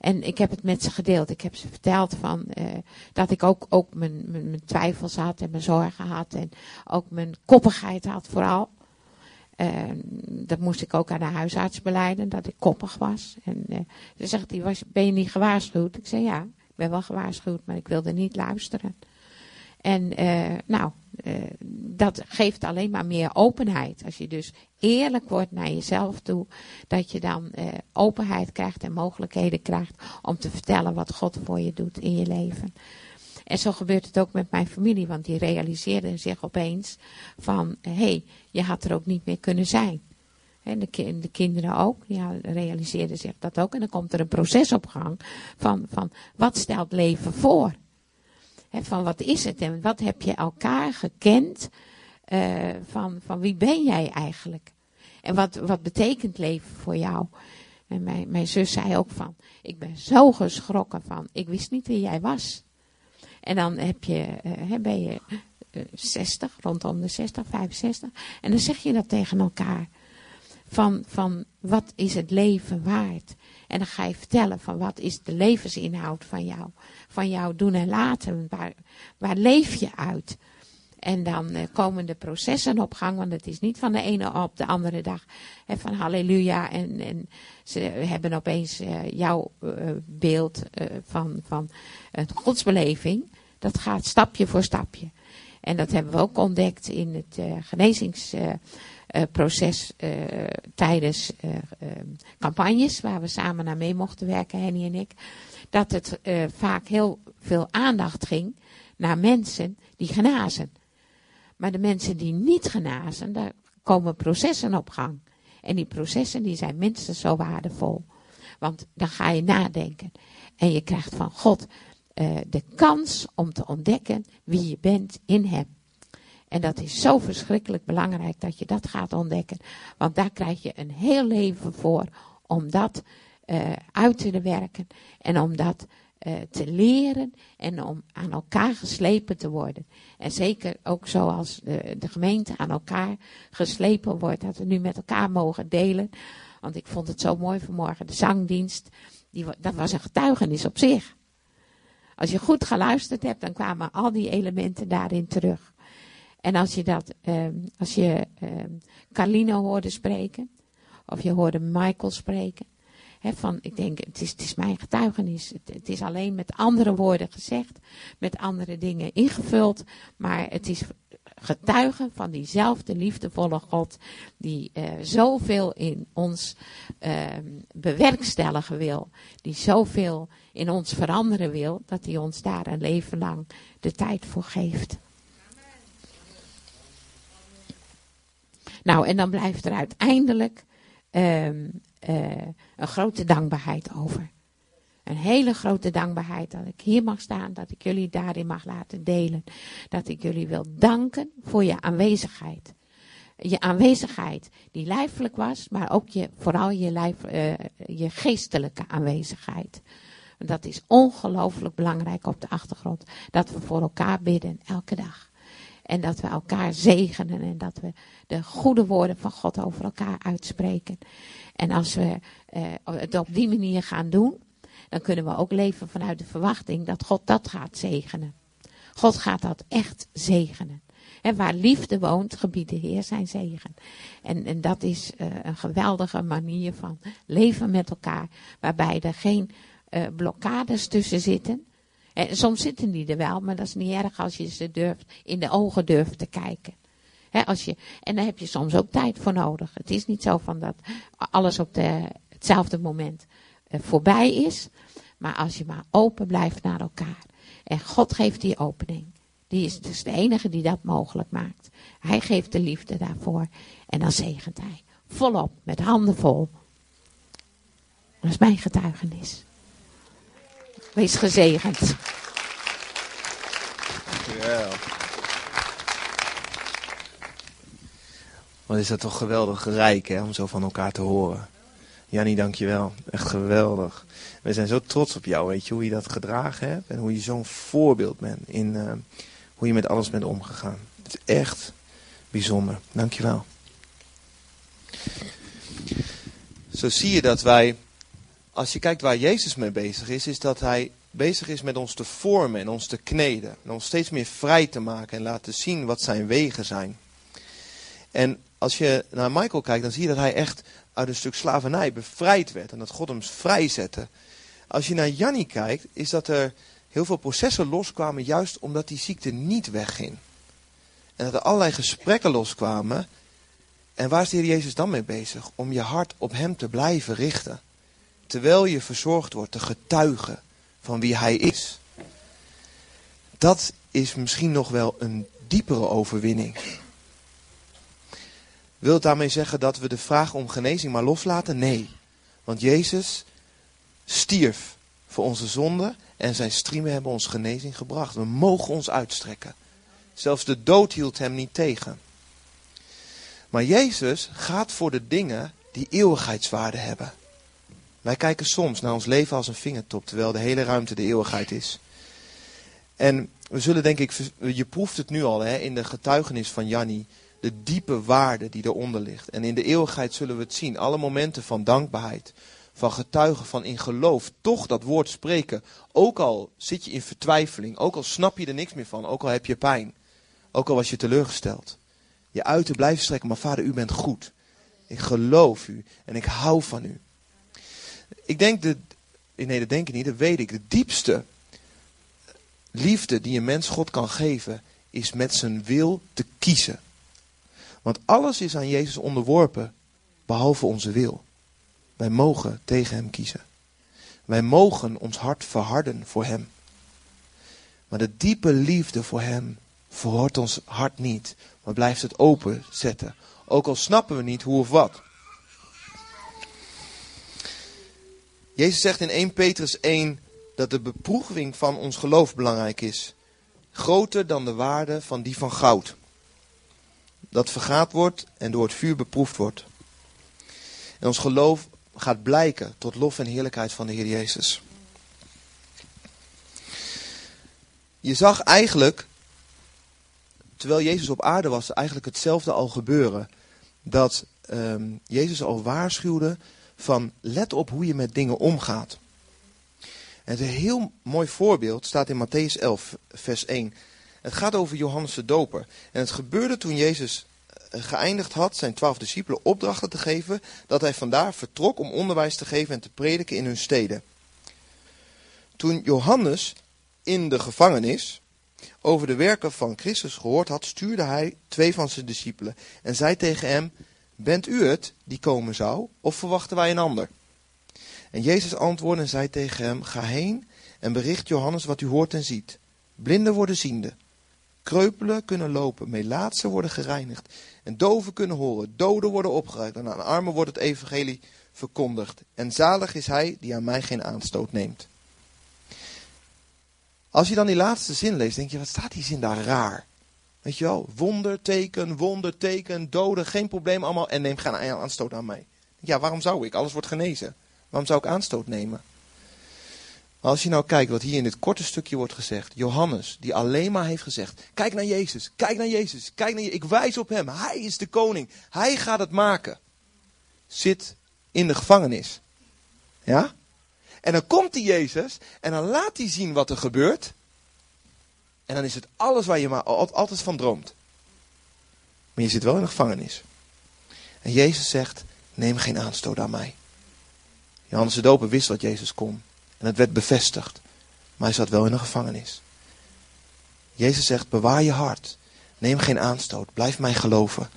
En ik heb het met ze gedeeld. Ik heb ze verteld van, uh, dat ik ook, ook mijn, mijn, mijn, twijfels had en mijn zorgen had. En ook mijn koppigheid had vooral. Uh, dat moest ik ook aan de huisarts beleiden, dat ik koppig was. En uh, ze zegt was, ben je niet gewaarschuwd? Ik zei ja, ik ben wel gewaarschuwd, maar ik wilde niet luisteren. En uh, nou, uh, dat geeft alleen maar meer openheid. Als je dus eerlijk wordt naar jezelf toe, dat je dan openheid krijgt en mogelijkheden krijgt om te vertellen wat God voor je doet in je leven. En zo gebeurt het ook met mijn familie, want die realiseerden zich opeens van, hé, hey, je had er ook niet meer kunnen zijn. En de, de, kinderen ook, ja, realiseerden zich dat ook. En dan komt er een proces op gang van, van wat stelt leven voor? van wat is het en wat heb je elkaar gekend? Uh, van, van wie ben jij eigenlijk? En wat, wat betekent leven voor jou? En mijn, mijn zus zei ook van, ik ben zo geschrokken van, ik wist niet wie jij was. En dan heb je, uh, ben je uh, 60, rondom de 60, 65. En dan zeg je dat tegen elkaar. Van, van wat is het leven waard? En dan ga je vertellen van wat is de levensinhoud van jou. Van jouw doen en laten. Waar, waar leef je uit? En dan uh, komen de processen op gang, want het is niet van de ene op de andere dag. Hè, van halleluja. En, en ze hebben opeens jouw beeld van, van een godsbeleving. Dat gaat stapje voor stapje. En dat hebben we ook ontdekt in het genezingsproces tijdens campagnes, waar we samen naar mee mochten werken, Henny en ik. Dat het vaak heel veel aandacht ging naar mensen die genazen. Maar de mensen die niet genazen, daar komen processen op gang. En die processen die zijn minstens zo waardevol. Want dan ga je nadenken. En je krijgt van God uh, de kans om te ontdekken wie je bent in Hem. En dat is zo verschrikkelijk belangrijk dat je dat gaat ontdekken. Want daar krijg je een heel leven voor om dat uh, uit te werken. En om dat uh, te leren en om aan elkaar geslepen te worden. En zeker ook zoals de, de gemeente aan elkaar geslepen wordt, dat we nu met elkaar mogen delen. Want ik vond het zo mooi vanmorgen, de zangdienst, die, dat was een getuigenis op zich. Als je goed geluisterd hebt, dan kwamen al die elementen daarin terug. En als je dat, um, als je um, Carlino hoorde spreken, of je hoorde Michael spreken, van, ik denk, het is, het is mijn getuigenis. Het, het, is alleen met andere woorden gezegd, met andere dingen ingevuld. Maar het is getuigen van diezelfde liefdevolle God, die uh, zoveel in ons uh, bewerkstelligen wil. Die zoveel in ons veranderen wil, dat hij ons daar een leven lang de tijd voor geeft. Nou, en dan blijft er uiteindelijk um, uh, een grote dankbaarheid over. Een hele grote dankbaarheid dat ik hier mag staan, dat ik jullie daarin mag laten delen. Dat ik jullie wil danken voor je aanwezigheid. Je aanwezigheid die lijfelijk was, maar ook je, vooral je, lijf, uh, je geestelijke aanwezigheid. Dat is ongelooflijk belangrijk op de achtergrond. Dat we voor elkaar bidden, elke dag. En dat we elkaar zegenen en dat we de goede woorden van God over elkaar uitspreken. En als we uh, het op die manier gaan doen, dan kunnen we ook leven vanuit de verwachting dat God dat gaat zegenen. God gaat dat echt zegenen. En waar liefde woont, gebiedt de Heer zijn zegen. En, en dat is uh, een geweldige manier van leven met elkaar, waarbij er geen uh, blokkades tussen zitten. En soms zitten die er wel, maar dat is niet erg als je ze durft, in de ogen durft te kijken als je, en daar heb je soms ook tijd voor nodig. Het is niet zo van dat alles op de, hetzelfde moment voorbij is. Maar als je maar open blijft naar elkaar. En God geeft die opening. Die is dus de enige die dat mogelijk maakt. Hij geeft de liefde daarvoor. En dan zegent hij. Volop, met handen vol. Dat is mijn getuigenis. Wees gezegend. Dankjewel. Wat is dat toch geweldig rijk hè, om zo van elkaar te horen. Jannie, dankjewel. Echt geweldig. We zijn zo trots op jou, weet je, hoe je dat gedragen hebt. En hoe je zo'n voorbeeld bent in uh, hoe je met alles bent omgegaan. Het is echt bijzonder. Dankjewel. Zo zie je dat wij, als je kijkt waar Jezus mee bezig is, is dat hij bezig is met ons te vormen en ons te kneden. En ons steeds meer vrij te maken en laten zien wat zijn wegen zijn. En als je naar Michael kijkt, dan zie je dat hij echt uit een stuk slavernij bevrijd werd. En dat God hem vrijzette. Als je naar Jannie kijkt, is dat er heel veel processen loskwamen juist omdat die ziekte niet wegging. En dat er allerlei gesprekken loskwamen. En waar is de Heer Jezus dan mee bezig? Om je hart op Hem te blijven richten. Terwijl je verzorgd wordt, te getuigen van wie Hij is. Dat is misschien nog wel een diepere overwinning. Wil daarmee zeggen dat we de vraag om genezing maar loslaten? Nee. Want Jezus stierf voor onze zonde en zijn striemen hebben ons genezing gebracht. We mogen ons uitstrekken. Zelfs de dood hield hem niet tegen. Maar Jezus gaat voor de dingen die eeuwigheidswaarde hebben. Wij kijken soms naar ons leven als een vingertop, terwijl de hele ruimte de eeuwigheid is. En we zullen denk ik, je proeft het nu al hè, in de getuigenis van Janni, de diepe waarde die eronder ligt. En in de eeuwigheid zullen we het zien, alle momenten van dankbaarheid, van getuigen, van in geloof, toch dat woord spreken. Ook al zit je in vertwijfeling, ook al snap je er niks meer van, ook al heb je pijn, ook al was je teleurgesteld. Je uit te blijven strekken, maar vader, u bent goed. Ik geloof u en ik hou van u. Ik denk de, nee dat denk ik niet, dat weet ik. De diepste liefde die een mens God kan geven, is met zijn wil te kiezen. Want alles is aan Jezus onderworpen, behalve onze wil. Wij mogen tegen Hem kiezen. Wij mogen ons hart verharden voor Hem. Maar de diepe liefde voor Hem verhoort ons hart niet, maar blijft het open zetten. Ook al snappen we niet hoe of wat. Jezus zegt in 1 Petrus 1 dat de beproeving van ons geloof belangrijk is. Groter dan de waarde van die van goud. Dat vergaat wordt en door het vuur beproefd wordt. En ons geloof gaat blijken tot lof en heerlijkheid van de Heer Jezus. Je zag eigenlijk, terwijl Jezus op aarde was, eigenlijk hetzelfde al gebeuren. Dat um, Jezus al waarschuwde van let op hoe je met dingen omgaat. En het een heel mooi voorbeeld, staat in Matthäus 11, vers 1. Het gaat over Johannes de Doper. En het gebeurde toen Jezus eh, geëindigd had zijn twaalf discipelen opdrachten te geven, dat hij vandaar vertrok om onderwijs te geven en te prediken in hun steden. Toen Johannes in de gevangenis over de werken van Christus gehoord had, stuurde hij twee van zijn discipelen en zei tegen hem, bent u het die komen zou, of verwachten wij een ander? En Jezus antwoordde en zei tegen hem, ga heen en bericht Johannes wat u hoort en ziet. Blinden worden ziende, kreupelen kunnen lopen, melaatsen worden gereinigd en doven kunnen horen, doden worden opgeruimd en aan armen wordt het evangelie verkondigd. En zalig is hij die aan mij geen aanstoot neemt. Als je dan die laatste zin leest, denk je, wat staat die zin daar raar? Weet je wel, wonderteken, wonderteken, doden, geen probleem allemaal en neem geen aanstoot aan mij. Ja, waarom zou ik? Alles wordt genezen. Waarom zou ik aanstoot nemen? Maar als je nou kijkt wat hier in dit korte stukje wordt gezegd. Johannes, die alleen maar heeft gezegd. Kijk naar Jezus, kijk naar Jezus, kijk naar Jezus. Ik wijs op hem. Hij is de koning. Hij gaat het maken. Zit in de gevangenis. Ja? En dan komt die Jezus en dan laat hij zien wat er gebeurt. En dan is het alles waar je maar altijd van droomt. Maar je zit wel in de gevangenis. En Jezus zegt, neem geen aanstoot aan mij. Johannes de Doper wist wat Jezus kon. En het werd bevestigd. Maar hij zat wel in een gevangenis. Jezus zegt, bewaar je hart. Neem geen aanstoot. Blijf mij geloven.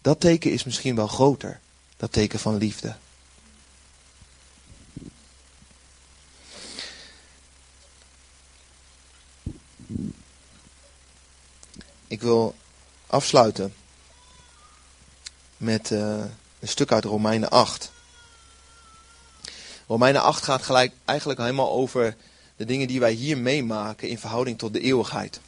Dat teken is misschien wel groter. Dat teken van liefde. Ik wil afsluiten met uh, een stuk uit Romeinen 8. Romeinen 8 gaat gelijk eigenlijk helemaal over de dingen die wij hier meemaken in verhouding tot de eeuwigheid.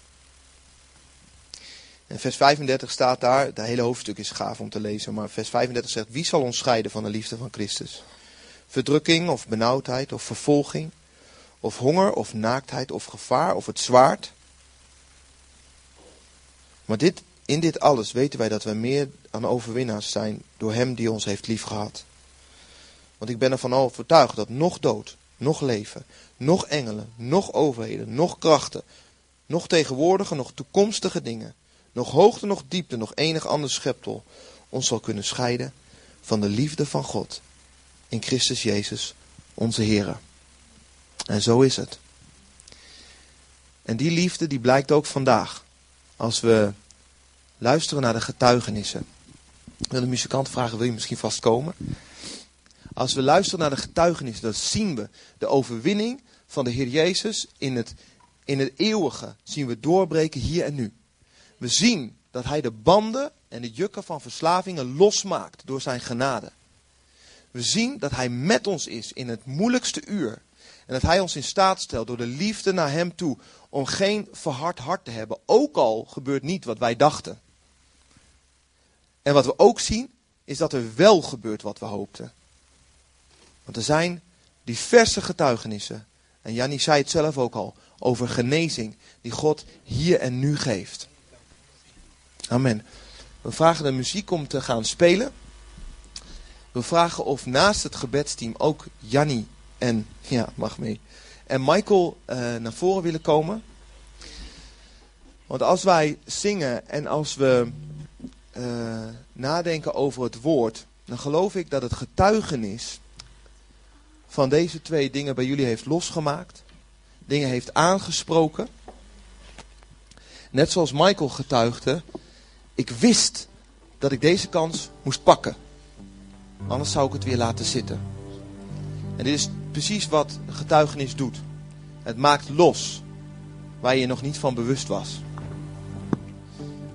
En vers 35 staat daar, het hele hoofdstuk is gaaf om te lezen, maar vers 35 zegt, wie zal ons scheiden van de liefde van Christus? Verdrukking of benauwdheid of vervolging, of honger of naaktheid of gevaar of het zwaard? Maar dit, in dit alles weten wij dat wij meer dan overwinnaars zijn door Hem die ons heeft liefgehad. Want ik ben ervan overtuigd dat nog dood, nog leven, nog engelen, nog overheden, nog krachten, nog tegenwoordige, nog toekomstige dingen, nog hoogte, nog diepte, nog enig ander scheptel ons zal kunnen scheiden van de liefde van God in Christus Jezus, onze Heer. En zo is het. En die liefde die blijkt ook vandaag. Als we luisteren naar de getuigenissen. Ik wil de muzikant vragen, wil je misschien vast komen? Als we luisteren naar de getuigenissen, dan zien we de overwinning van de Heer Jezus in het, in het eeuwige. Zien we doorbreken hier en nu. We zien dat Hij de banden en de jukken van verslavingen losmaakt door zijn genade. We zien dat Hij met ons is in het moeilijkste uur. En dat Hij ons in staat stelt door de liefde naar Hem toe om geen verhard hart te hebben. Ook al gebeurt niet wat wij dachten. En wat we ook zien is dat er wel gebeurt wat we hoopten. Want er zijn diverse getuigenissen. En Jannie zei het zelf ook al. Over genezing die God hier en nu geeft. Amen. We vragen de muziek om te gaan spelen. We vragen of naast het gebedsteam ook Jannie en, ja, mag mee, en Michael uh, naar voren willen komen. Want als wij zingen en als we uh, nadenken over het woord, dan geloof ik dat het getuigenis van deze twee dingen bij jullie heeft losgemaakt. Dingen heeft aangesproken. Net zoals Michael getuigde, ik wist dat ik deze kans moest pakken. Anders zou ik het weer laten zitten. En dit is precies wat getuigenis doet. Het maakt los waar je nog niet van bewust was.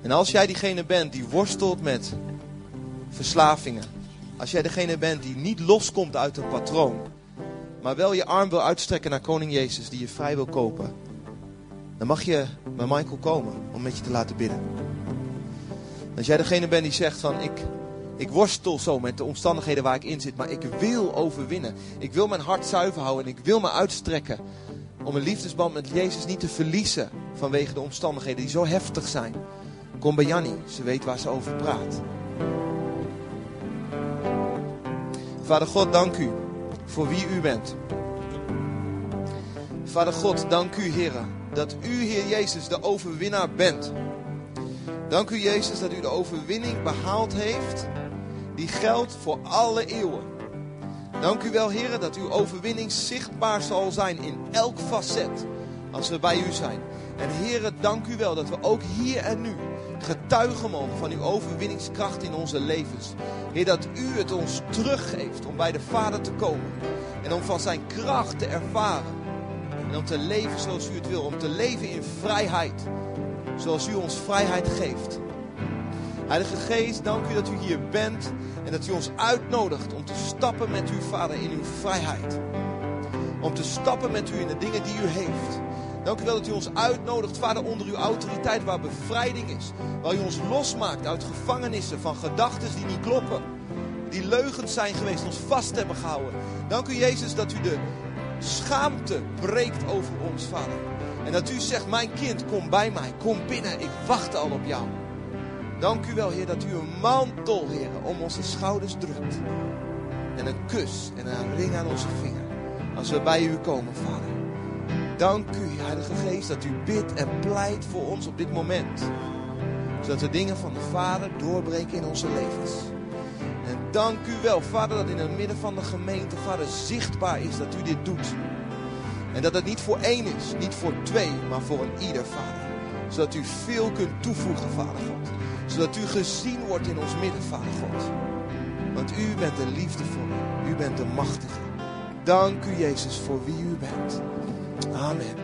En als jij diegene bent die worstelt met verslavingen. Als jij degene bent die niet loskomt uit een patroon. Maar wel je arm wil uitstrekken naar koning Jezus die je vrij wil kopen. Dan mag je bij Michael komen om met je te laten bidden. Als jij degene bent die zegt van ik, ik worstel zo met de omstandigheden waar ik in zit, maar ik wil overwinnen. Ik wil mijn hart zuiver houden en ik wil me uitstrekken om een liefdesband met Jezus niet te verliezen vanwege de omstandigheden die zo heftig zijn. Kom bij Jannie, ze weet waar ze over praat. Vader God, dank u voor wie u bent. Vader God, dank u, Heer, dat u, Heer Jezus, de overwinnaar bent. Dank u, Jezus, dat u de overwinning behaald heeft, die geldt voor alle eeuwen. Dank u wel, Heer, dat uw overwinning zichtbaar zal zijn in elk facet als we bij u zijn. En Heer, dank u wel dat we ook hier en nu getuigen mogen van uw overwinningskracht in onze levens. Heer, dat u het ons teruggeeft om bij de Vader te komen. En om van zijn kracht te ervaren. En om te leven zoals u het wil. Om te leven in vrijheid. Zoals u ons vrijheid geeft. Heilige Geest, dank u dat u hier bent. En dat u ons uitnodigt om te stappen met uw Vader in uw vrijheid. Om te stappen met u in de dingen die u heeft. Dank u wel dat u ons uitnodigt, Vader, onder uw autoriteit waar bevrijding is. Waar u ons losmaakt uit gevangenissen van gedachten die niet kloppen. Die leugens zijn geweest, ons vast hebben gehouden. Dank u, Jezus, dat u de schaamte breekt over ons, Vader. En dat u zegt, mijn kind, kom bij mij, kom binnen, ik wacht al op jou. Dank u wel, Heer, dat u een mantel, Heer, om onze schouders drukt. En een kus en een ring aan onze vinger. Als we bij u komen, Vader. Dank u, Heilige Geest, dat u bidt en pleit voor ons op dit moment. Zodat de dingen van de Vader doorbreken in onze levens. En dank u wel, Vader, dat in het midden van de gemeente, Vader, zichtbaar is dat u dit doet. En dat het niet voor één is, niet voor twee, maar voor een ieder, Vader. Zodat u veel kunt toevoegen, Vader God. Zodat u gezien wordt in ons midden, Vader God. Want u bent de liefdevolle, u bent de machtige. Dank u, Jezus, voor wie u bent. Amen.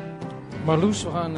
Marloes, we gaan